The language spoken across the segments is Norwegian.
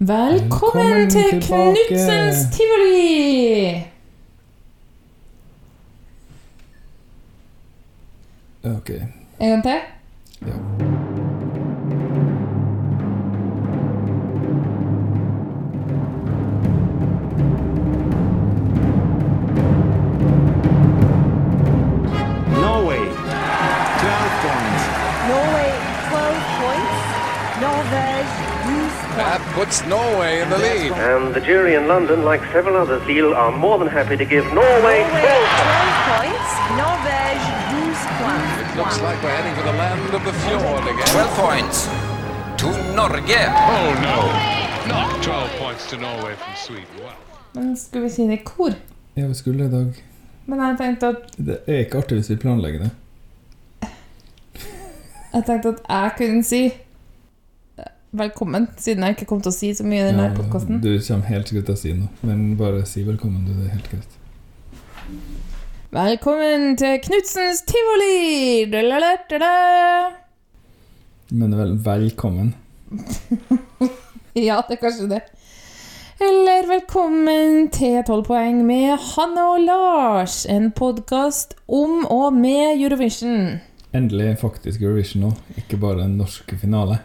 Velkommen, Velkommen til. Knutsens tivoli! Ok. En gang til. Ja. Puts Norway in the lead. And the jury in London, like several others, Lille, are more than happy to give Norway Norway 12 12 points. Norvège 12 points. It looks like we're heading for the land of the fjord again. 12 points to Norge. Oh no, not 12 points to Norway from Sweden. Wow. Men skulle vi si det i kor? ja, vi skulle i dag Men jeg tenkte at, Det er ikke artig hvis vi planlegger det. jeg tenkte at jeg kunne si velkommen, siden jeg ikke kom til å si så mye i denne Ja, podkasten. Du kommer helt sikkert til å si noe, men bare si velkommen, du. Det er helt greit. Velkommen til Knutsens tivoli! Da-la-la-da-da. Men vel, velkommen. Ja, det er kanskje det. Eller velkommen til 12 poeng med Hanne og Lars. En podkast om og med Eurovision. Endelig faktisk Eurovision nå, ikke bare den norske finale.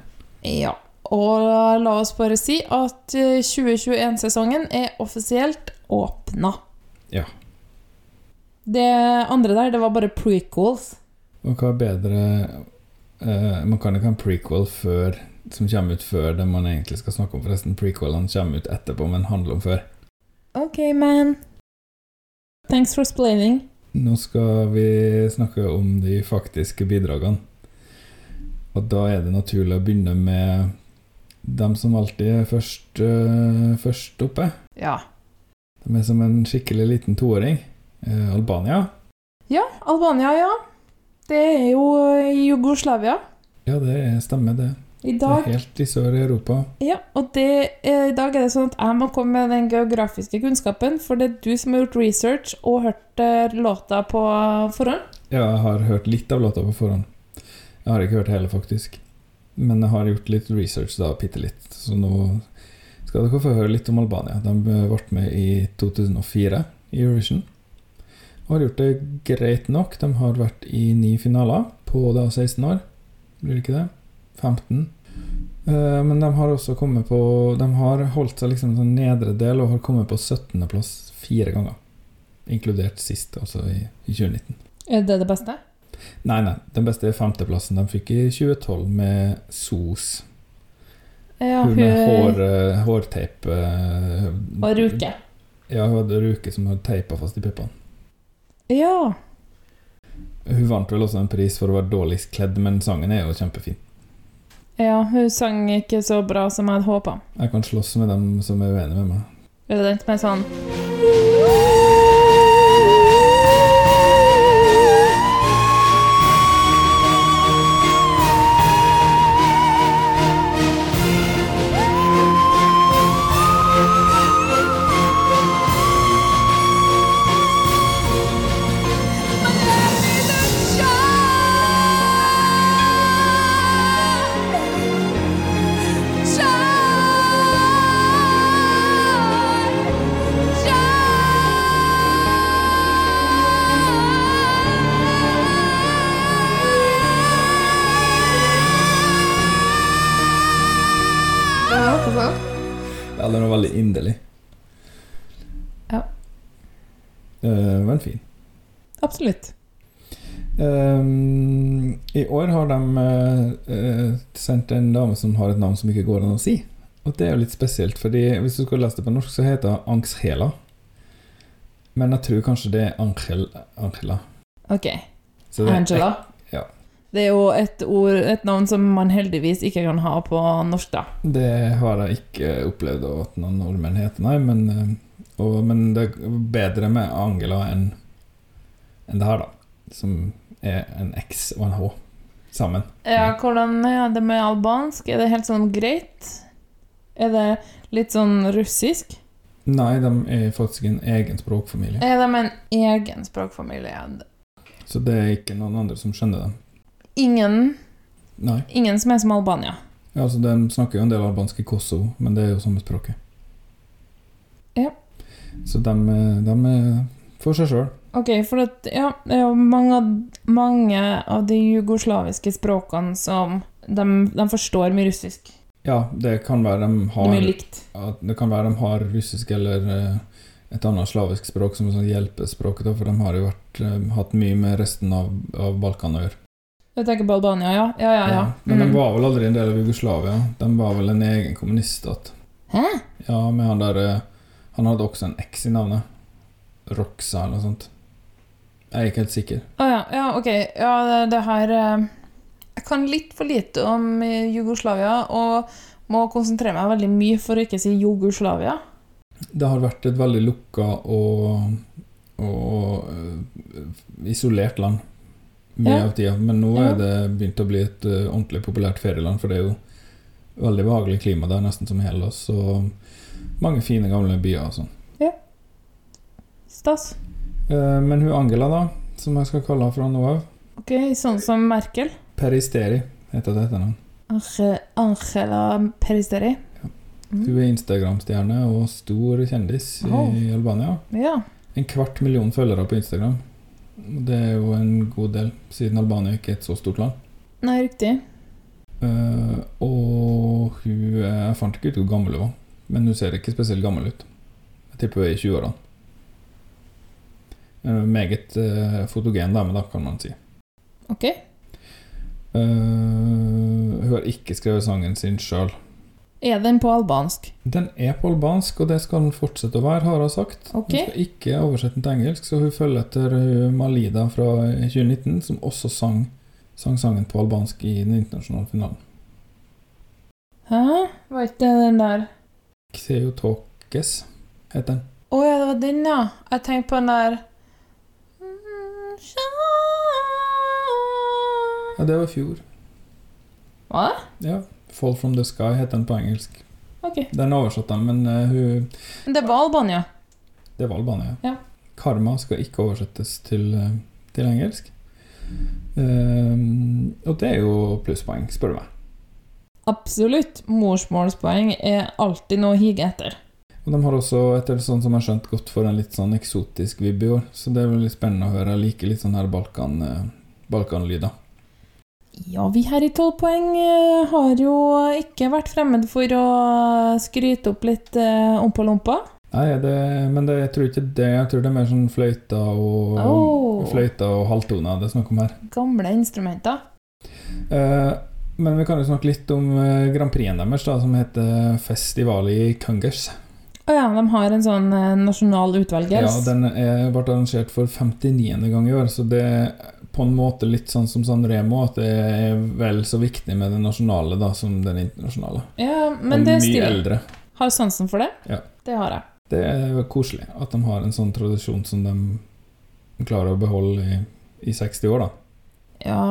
Ja. Og la oss bare si at eh, 2021-sesongen er offisielt åpna. Ja. Det andre der, det var bare prequels. Og hva er bedre eh, Man kan ikke ha en prequel før, som kommer ut før det man egentlig skal snakke om. Forresten, prequelene kommer ut etterpå, men handler om før. Ok, man. Thanks for explaining. Nå skal vi snakke om de faktiske bidragene. Og da er det naturlig å begynne med dem som alltid er først, uh, først oppe. Ja. De er som en skikkelig liten toåring. Uh, Albania. Ja, Albania, ja. Det er jo i Jugoslavia. Ja, det er, stemmer, det. I dag, Det er helt i sør i Europa. Ja, og det, eh, i dag er det sånn at jeg må komme med den geografiske kunnskapen, for det er du som har gjort research og hørt eh, låta på forhånd. Ja, jeg har hørt litt av låta på forhånd. Jeg har ikke hørt hele, faktisk. Men jeg har gjort litt research, da, bitte litt. Så nå skal dere få høre litt om Albania. De ble med i 2004 i Eurovision. Og har gjort det greit nok. De har vært i ni finaler på da 16 år. Blir det ikke det? 15. Eh, Men de har også kommet på De har holdt seg liksom sånn nedre del og har kommet på 17.-plass fire ganger. Inkludert sist, altså i 2019. Er det det beste? Nei, nei. Den beste er femteplassen de fikk i 2012 med SOS. Ja, hun hun med hår, eh, hårteip eh, og Ruke. Ja, hun hadde ruke som hadde teipa fast i puppene. Ja. Hun vant vel også en pris for å være dårligst kledd, men sangen er jo kjempefin. ja, hun sang ikke så bra som jeg hadde håpa. Jeg kan slåss med dem som er uenige med meg. Er det den som er sånn Absolutt. Um, I år har de eh, sendt en dame som har et navn som ikke går an å si. Og det er jo litt spesielt, fordi hvis du skulle lese det på norsk, så heter det Angshela. Men jeg tror kanskje det er Angel, Angela. Ok. Det Angela. ja. Det er jo et, ord, et navn som man heldigvis ikke kan ha på norsk, da. Det har jeg ikke opplevd at noen nordmenn heter, nei. Men, eh, og, men det er bedre med Angela enn enn det her, da. Som er en X og en H sammen. Ja, hvordan er det med albansk? Er det helt sånn greit? Er det litt sånn russisk? Nei, de er faktisk en egen språkfamilie. Er de en egen språkfamilie? Så det er ikke noen andre som skjønner dem. Ingen, Nei. ingen som er som Albania. Ja, altså De snakker jo en del albansk i Kosovo, men det er jo samme språket. Ja. Så de, eh, de er for seg sjøl. Ok, for at, ja, det er jo mange, av- mange av de jugoslaviske språkene som de, de forstår mye russisk. Ja, det kan være de Det er har mye likt. at Det kan være de har russisk eller eh, et annet slavisk språk som et hjelpespråk, da, for de har jo vært, eh, hatt mye med resten av, av Balkan å gjøre. Jeg tenker på Albania, ja. Ja, ja, ja. Men Mm. de var vel aldri en del av Jugoslavia. De var vel en egen kommuniststat. Hæ? Ja, med han der eh, Han hadde også en X i navnet. Roxa eller noe sånt. Jeg er ikke helt sikker. Å ja, ja, ok. Ja, det, det her eh, Jeg kan litt for lite om eh, Jugoslavia, og må konsentrere meg veldig mye for å ikke si Jugoslavia. Det har vært et veldig lukka og, og eh, isolert land mye Ja. av tida. Men nå er det begynt å bli et ordentlig populært ferieland, for det er jo veldig behagelig klima der, nesten som i Hellas. Og mange fine, gamle byer og sånn. Stas. Eh, Men hun Angela, da, som jeg skal kalle henne fra nå av, Ok, sånn som Merkel. Peristeri heter det etternavn. Angela Peristeri. Hun er Instagram-stjerne og stor kjendis Wow. i Albania. Ja. En kvart million følgere på Instagram. Det er jo en god del, siden Albania ikke er et så stort land. Nei, riktig. Uh, og hun eh, Jeg fant ikke ut hvor gammel hun var, men hun ser ikke spesielt gammel ut. Jeg tipper hun er i 20-årene. En meget eh, fotogen dame, da, kan man si. Ok. Eh, hun har ikke skrevet sangen sin sjøl. Er den på albansk? Den er på albansk, og det skal den fortsette å være, har hun sagt. Ok. Hun skal ikke oversette den til engelsk, så hun følger etter Malida fra 2019, som også sang, sang sangen på albansk i den internasjonale finalen. Hæ? Var ikke det den der Xeotokes heter den. Å ja, det var den, ja. Jeg tenkte på den der Ja, det var i fjor. Hva? det? Ja, Fall from the Sky heter den på engelsk. Ok. Den oversatte den, men uh, hun Men det var Albania. Det var Albania. Ja. Karma skal ikke oversettes til, eh, til engelsk. Um, og det er jo plusspoeng, spør du meg. Absolutt. Morsmålspoeng er alltid noe å hige etter. Og de har også, etter sånn som jeg skjønt, gått for en litt sånn eksotisk vibb i år. Så det er veldig spennende å høre. Jeg liker litt sånn her Balkan, Balkanlyder. Ja, vi her i 12 poeng eh, har jo ikke vært fremmed for å skryte opp litt eh, ompa-lompa. Nei, det, men det, jeg tror ikke det. Jeg tror det er mer sånn fløyta og oh. Fløyta og halvtoner det er snakk om her. Gamle instrumenter. Eh, men vi kan jo snakke litt om eh, Grand Prix-en deres, da, som heter Festival i Kungers. Å ja, de har en sånn nasjonal Ja, den er, ble arrangert for 59. gang i år, så det på en måte litt sånn som San Remo, at det er vel så viktig med det nasjonale da, som den internasjonale. Ja, men og det er stilig. eldre. Har sansen for det. Ja. Det har jeg. Det er koselig at de har en sånn tradisjon som de klarer å beholde i, i 60 år, da. Ja,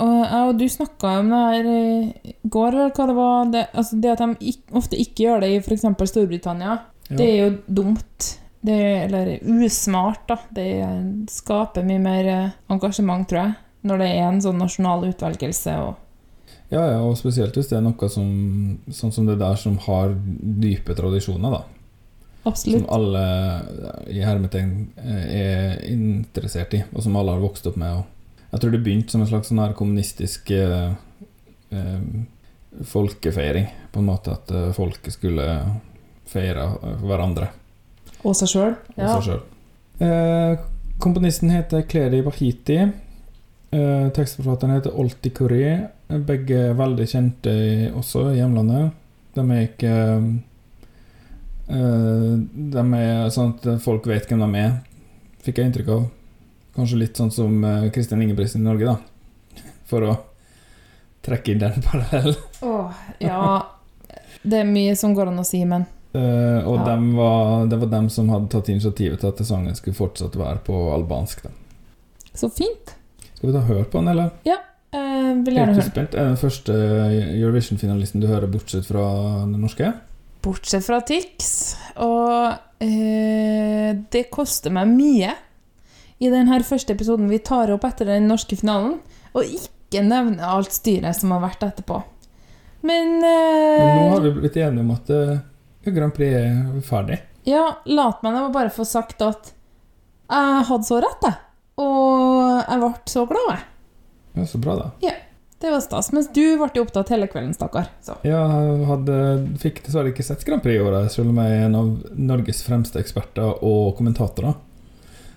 og jeg og du snakka om det her i går, eller hva det var. Det, altså det at de ikke, ofte ikke gjør det i f.eks. Storbritannia, Ja. det er jo dumt. Det er, eller usmart, da. Det skaper mye mer eh, engasjement, tror jeg, når det er en sånn nasjonal utvelgelse. Og, Ja, ja, og spesielt hvis det er noe som, sånn som det der som har dype tradisjoner, da. Som alle eh, i hermetegn eh, er interessert i, og som alle har vokst opp med. Jeg tror det begynte som en slags sånn her kommunistisk eh, eh, folkefeiring, på en måte at folket skulle feire hverandre Og seg sjøl. Ja. Eh, komponisten heter Kledi Bahiti. Eh, tekstforfatteren heter Olti Kuri. Begge er veldig kjente i- også i hjemlandet. De er ikke eh, De er sånn at folk vet hvem de er, fikk jeg inntrykk av. Kanskje litt sånn som eh, Kristin Ingebrigtsen i Norge, da. For å trekke inn den parallellen. Åh, ja. Det er mye som går an å si, men Eh, og Ja. dem var, det var dem som hadde tatt initiativet til at sangen skulle fortsatt være på albansk. Da. så fint. Skal vi ta høre på den, eller? Eh, vil Helt gjerne høre. uspent. Er den første Eurovision-finalisten du hører, bortsett fra den norske? Bortsett fra Tix. Og uh, det koster meg mye i denne første episoden vi tar opp etter den norske finalen, å ikke nevne alt styret som har vært etterpå. Men, Men nå har vi blitt enige om at eh, Grand Prix er ferdig. Ja, lat meg nå bare få sagt at jeg hadde så rett, jeg. Og jeg ble så glad, jeg. Ja, så bra, da. Ja, det var stas. Mens du ble jo opptatt hele kvelden, stakkar. Så. Jeg hadde, fikk dessverre ikke sett Grand Prix i år, selv om jeg er en av Norges fremste eksperter og kommentatorer.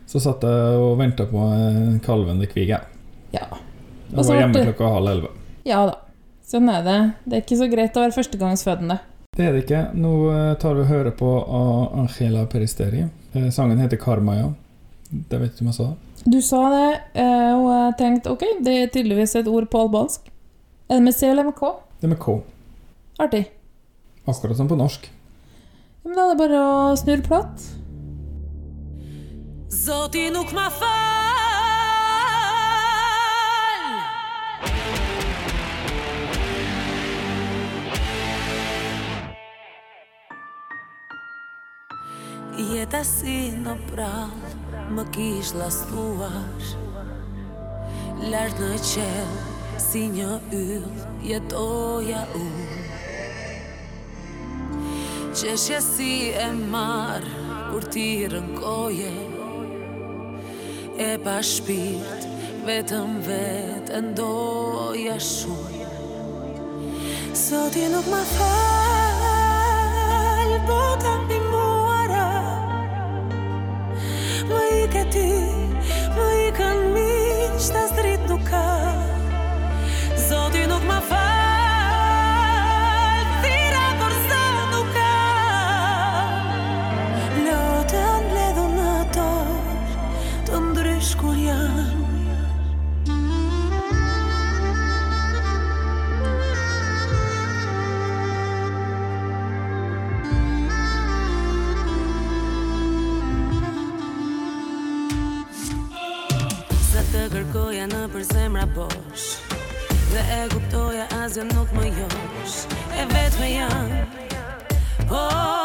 Så satt jeg og venta på kalven kalvende Kvige. Ja. Jeg var hjemme klokka halv elleve. ja da. Sånn er det. Det er ikke så greit å være førstegangsfødende. Det er det ikke. Nå eh, tar vi og hører på av Angela Peristeri. Eh, Sangen heter 'Karmaja'. Det vet du om jeg sa. Du sa det, eh, og jeg tenkte ok, det er tydeligvis et ord på albansk. Er det med C eller med K? Det er med K. Artig. Akkurat som på norsk. Ja, Men da er det bare å snurre platt. Zoti nuk ma fal Jeta si në prall Më kish lastuar. Lartë në qel Si një yll Jetoja unë. Qeshja si e marë Kur ti rënkoje. E pa shpirt Vetëm vetë Ndoja shumë. Soti nuk ma fal Bota mbi kërkoja në për zemra bosh. Dhe e kuptoja asgjë nuk më josh E vetë me janë Po,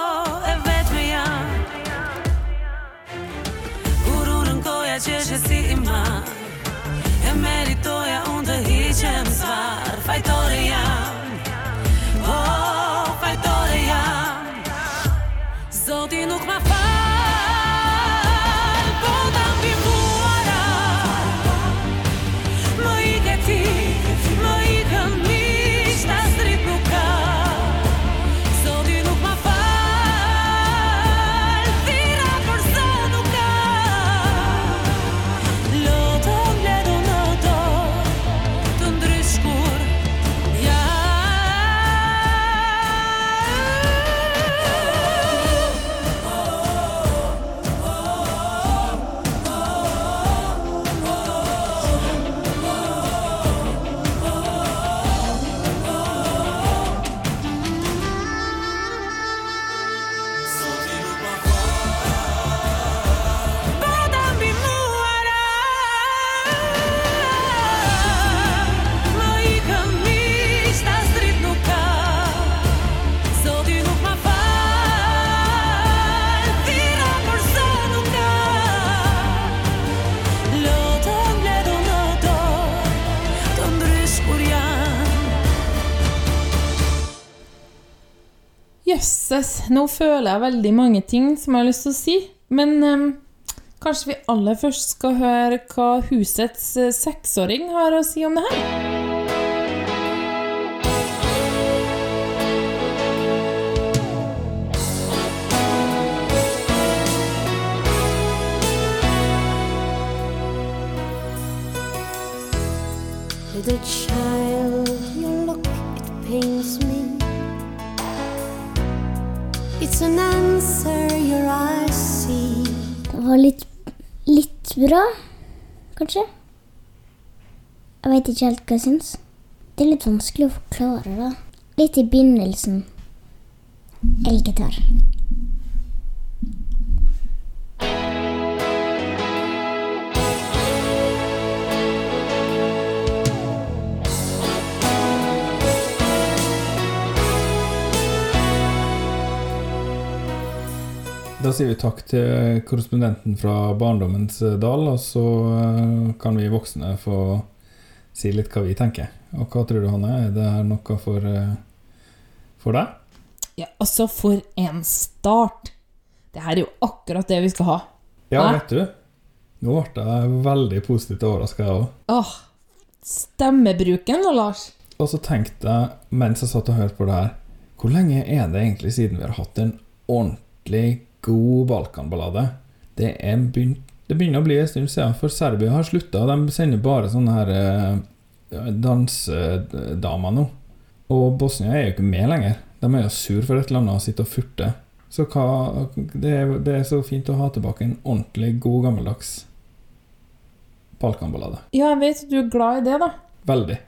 Jøsses, nå føler jeg veldig mange ting som jeg har lyst til å si. Men um, kanskje vi aller først skal høre hva husets eh, seksåring har å si om det her? The child, you look, it pains me. An. Det var litt, litt bra, kanskje. Jeg vet ikke helt hva jeg syns. Det er litt vanskelig å forklare, da. Litt i begynnelsen. Elgitar. Da sier vi takk til korrespondenten fra barndommens eh, dal, og så eh, kan vi voksne få si litt hva vi tenker. Og hva tror du, Hanne? Er det her noe for eh, For deg? Ja, altså, for en start! Det her er jo akkurat det vi skal ha. Ja, vet du. Nå ble jeg veldig positivt overraska, jeg òg. Åh, stemmebruken da, Lars. Og så tenkte jeg, mens jeg satt og hørte på det her, hvor lenge er det egentlig siden vi har hatt en ordentlig god Balkan-ballade? Det, begynt, det begynner å bli en stund siden, for Serbia har slutta. De sender bare sånne her eh, dansedamer nå. Og Bosnia er jo ikke med lenger. De er jo sur for et eller annet og sitter og furter. Så hva, det, er, det er så fint å ha tilbake en ordentlig god, gammeldags Balkan-ballade. Ja, jeg vet du er glad i det, da. Veldig.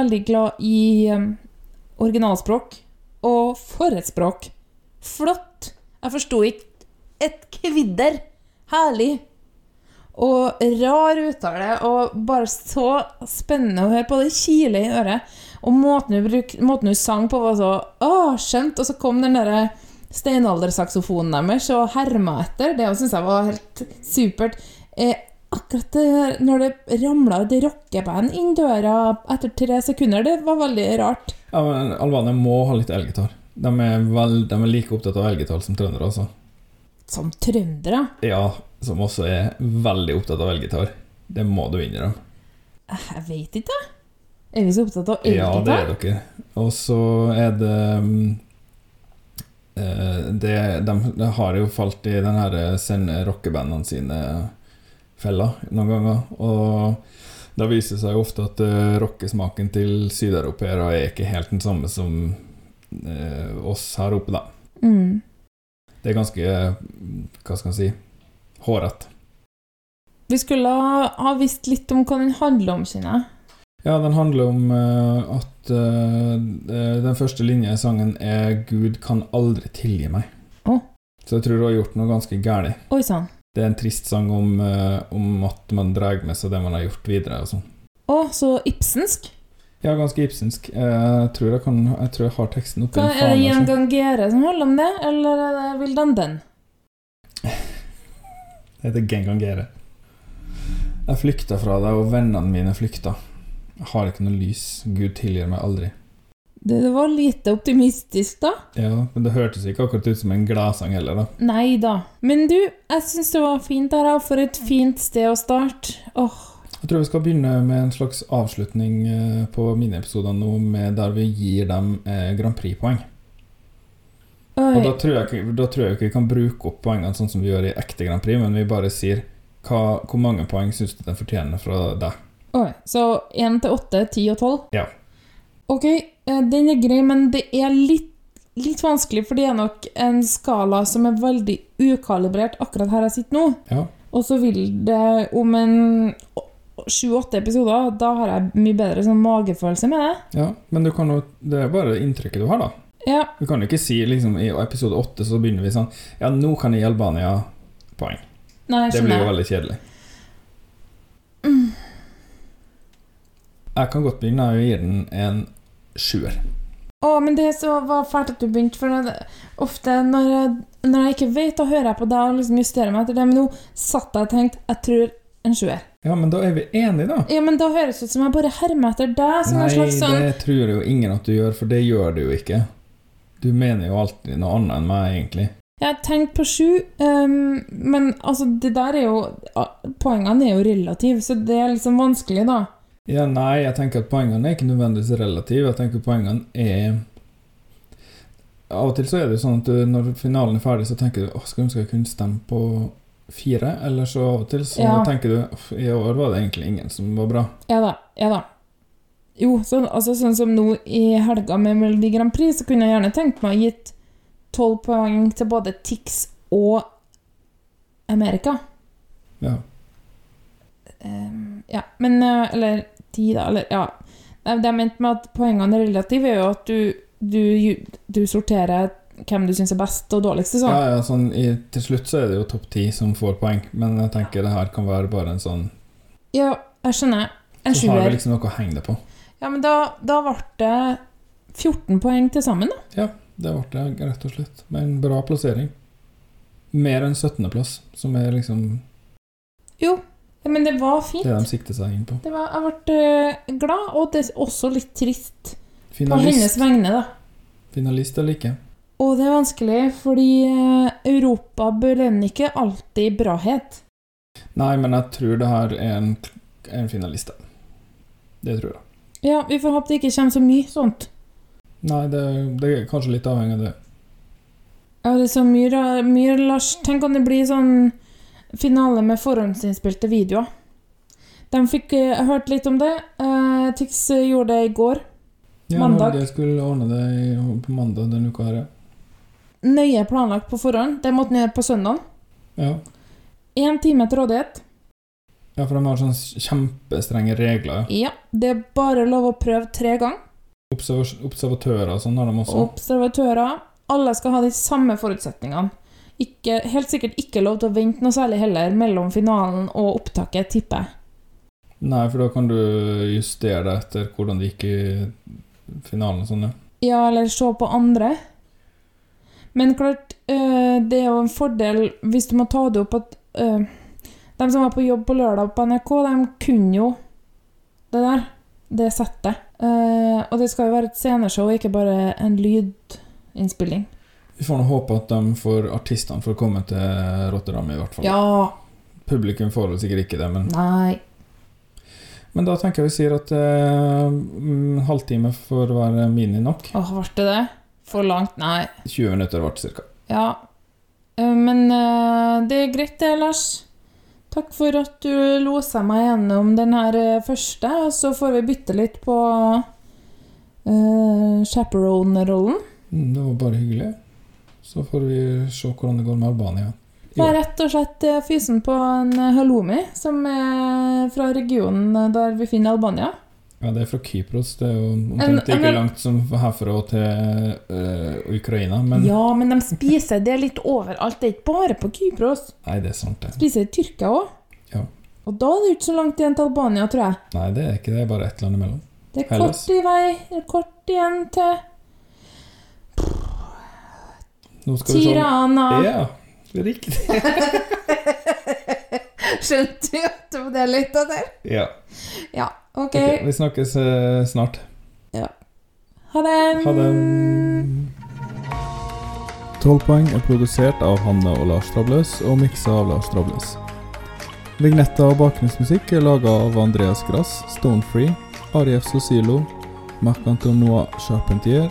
Veldig glad i ehm, originalspråk. Og for et språk! Flott! Jeg forsto ikke et kvidder. Herlig. Og rar uttale, og bare så spennende å høre på. Det kiler i øret. Og måten hun, måten hun sang på, var så Å, skjønt! Og så kom den derre steinaldersaksofonen deres og herma etter. Det syns jeg var helt supert. Eh, akkurat det, der når det ramla et rockeband inn døra etter tre sekunder, det var veldig rart. Ja, men Albania må ha litt elgitar. De er, vel, de er like opptatt av elgitar som trøndere, altså. Som trøndere. Ja, som også er veldig opptatt av elgitar. Det må du innrømme. Jeg vet ikke, jeg. Er vi så opptatt av Ja, det er dere. Og så er det eh, det, de, de har jo falt i den her sende rockebandene sine feller noen ganger. Og da viser det seg jo ofte at uh, rockesmaken til sydeuropeere er ikke helt den samme som uh, oss her oppe, da. Mm. Det er ganske Hva skal man si hårete. Vi skulle ha, visst litt om hva den handler om, kjenner jeg. Ja, den handler om uh, at uh, den første linja i sangen er 'Gud kan aldri tilgi meg'. Oh. Så jeg tror du har gjort noe ganske galt. Oi sann. Det er en trist sang om, eh, om at man drar med seg det man har gjort videre. og sånn. Å, så ibsensk. Ja, ganske ibsensk. Jeg tror jeg, kan, jeg tror jeg har teksten oppe. Hva, er det. Jan. Gangere som holder om det, eller er det Vildan Den? Det heter Gengangere. Jeg flykta fra deg, og vennene mine flykta. Jeg har ikke noe lys. Gud tilgir meg aldri. Det, var lite optimistisk, da. Ja, men det hørtes ikke akkurat ut som en gladsang heller, da. Nei da. Men du, jeg syns det var fint her, for et fint sted å starte. Åh, Jeg tror vi skal begynne med en slags avslutning eh, på miniepisodene nå, med der vi gir dem eh, Grand Prix-poeng. Og da tror, jeg, da tror jeg ikke vi kan bruke opp poengene sånn som vi gjør i ekte Grand Prix, men vi bare sier hva, hvor mange poeng syns du den fortjener fra deg. oi. Så 1 til 8, 10 og 12? Ja. Ok, den er grei, men det er litt, litt vanskelig, for det er nok en skala som er veldig ukalibrert akkurat her jeg sitter nå. Ja. Og så vil det om en sju-åtte episoder, da har jeg mye bedre sånn magefølelse med det. ja, men du kan jo, det er bare inntrykket du har, da. Ja, Du kan jo ikke si liksom i episode åtte så begynner vi sånn Ja, nå kan jeg Albania poeng. nei, Det blir jo veldig kjedelig. Jeg kan godt begynne å gi den en sjuer. Å, men det så var fælt at du begynte, for det, ofte når jeg, når jeg ikke vet, da hører jeg på deg og liksom justerer meg etter det, men nå satt jeg og tenkte jeg tror en sjuer. Ja, men da er vi enige, da. Ja, men da høres det ut som jeg bare hermer etter deg, som Nei, en slags sånn det tror jo ingen at du gjør, for det gjør du jo ikke. Du mener jo alltid noe annet enn meg, egentlig. Jeg har tenkt på sju, um, men altså, det der er jo Poengene er jo relative, så det er liksom vanskelig, da. Ja, nei, jeg tenker at poengene er ikke nødvendigvis relative. Jeg tenker poengene er Av og til så er det sånn at du, når finalen er ferdig, så tenker du åh, skulle ønske jeg kunne stemme på fire. Eller så av og til så Ja. tenker du "Uff, i år var det egentlig ingen som var bra. Ja da. Ja da. Jo, sånn, altså, sånn som nå i helga med Melodi Grand Prix, så kunne jeg gjerne tenkt meg å gitt tolv poeng til både Tix og Amerika. Ja. Um, ja, men eh, Eller ti, da. Eller ja. Det jeg mente med at poengene er relative, er jo at du, du, du sorterer hvem du syns er best og dårligst. Sånn. Ja, ja, sånn, i, til slutt så er det jo topp ti som får poeng, men jeg tenker det her kan være bare en sånn Ja, jeg skjønner. En Så har vi liksom noe å henge det på. Ja, men da, da ble det 14 poeng til sammen, da. Ja, det ble det, rett og slett. Med en bra plassering. Mer enn 17.-plass, som er liksom Jo, men det var fint. det de sikter seg inn på. Det var, jeg ble eh, glad, og det er også litt trist Finalist. på hennes vegne, da. finalist eller ikke? Og det er vanskelig, fordi eh, Europa belønner ikke alltid brahet. Nei, men jeg tror det her er en, en finalist. da. Det tror jeg. Ja, vi får håpe det ikke kommer så mye sånt. Nei, det, det er kanskje litt avhengig av det. Ja, det er så mye, mye Lars Tenk om det blir sånn finale med forhåndsinnspilte videoer. De fikk eh, Jeg hørte litt om det. Uh, Tix eh, gjorde det i går. Ja, Mandag. Jeg skulle ordne det på mandag denne uka her, ja. Nøye planlagt på forhånd. Det måtte ned på søndag. ja. Én time til rådighet. Ja, for de har sånne kjempestrenge regler. Ja, det er bare lov å prøve tre ganger. Observatører og sånn har de også. Observatører. Alle skal ha de samme forutsetningene. Ikke, helt sikkert ikke lov til å vente noe særlig heller mellom finalen og opptaket, tipper jeg. Nei, for da kan du justere det etter hvordan det gikk i finalen og sånn, ja. Ja, eller se på andre. Men klart, eh, det er jo en fordel hvis du må ta det opp at eh, De som var på jobb på lørdag på NRK, de kunne jo det der. Det settet. Eh, og det skal jo være et sceneshow, ikke bare en lydinnspilling. Vi får nå håpe at de får artistene får komme til Rotterdam, i hvert fall. Ja. Publikum får vel sikkert ikke det, men Nei. Men da tenker jeg vi sier at eh, halvtime får være mini nok. Åh, ble det det? For langt? Nei. 20 minutter ble cirka. Ja. Eh, Men eh, det er greit det, Lars. Takk for at du losa meg gjennom den her eh, første, og så får vi bytte litt på uh, chaperone-rollen. Mm, Det var bare hyggelig. Så får vi se hvordan det går med Albania. Jeg er rett og slett eh, fysen på en eh, halloumi, som er fra regionen eh, der vi finner Albania. Ja, det er fra Kypros. Det er jo omtrent like en- langt som herfra til uh, Ukraina, men Ja, men de spiser det litt overalt. Det er ikke bare på Kypros. Nei, det er sant, det. Spiser i Tyrkia òg. Ja. Og da er det ikke så langt igjen til Albania, tror jeg. Nei, det er ikke det. Det er bare et land imellom. Det er Hellas. kort i vei, det kort igjen til Nå skal vi se Tirana. Ja, riktig. Skjønte du at det var det jeg lette etter? Ja. Ja, ok. Ok, vi snakkes uh, snart. Ha det. Ha det. 12 poeng er produsert av Hanne og Lars Trabløs og miksa av Lars Trabløs. Vignetter og bakgrunnsmusikk er laga av Andreas Grass, Stonefree, Arief Sosilo, Marc-Antonois Charpentier,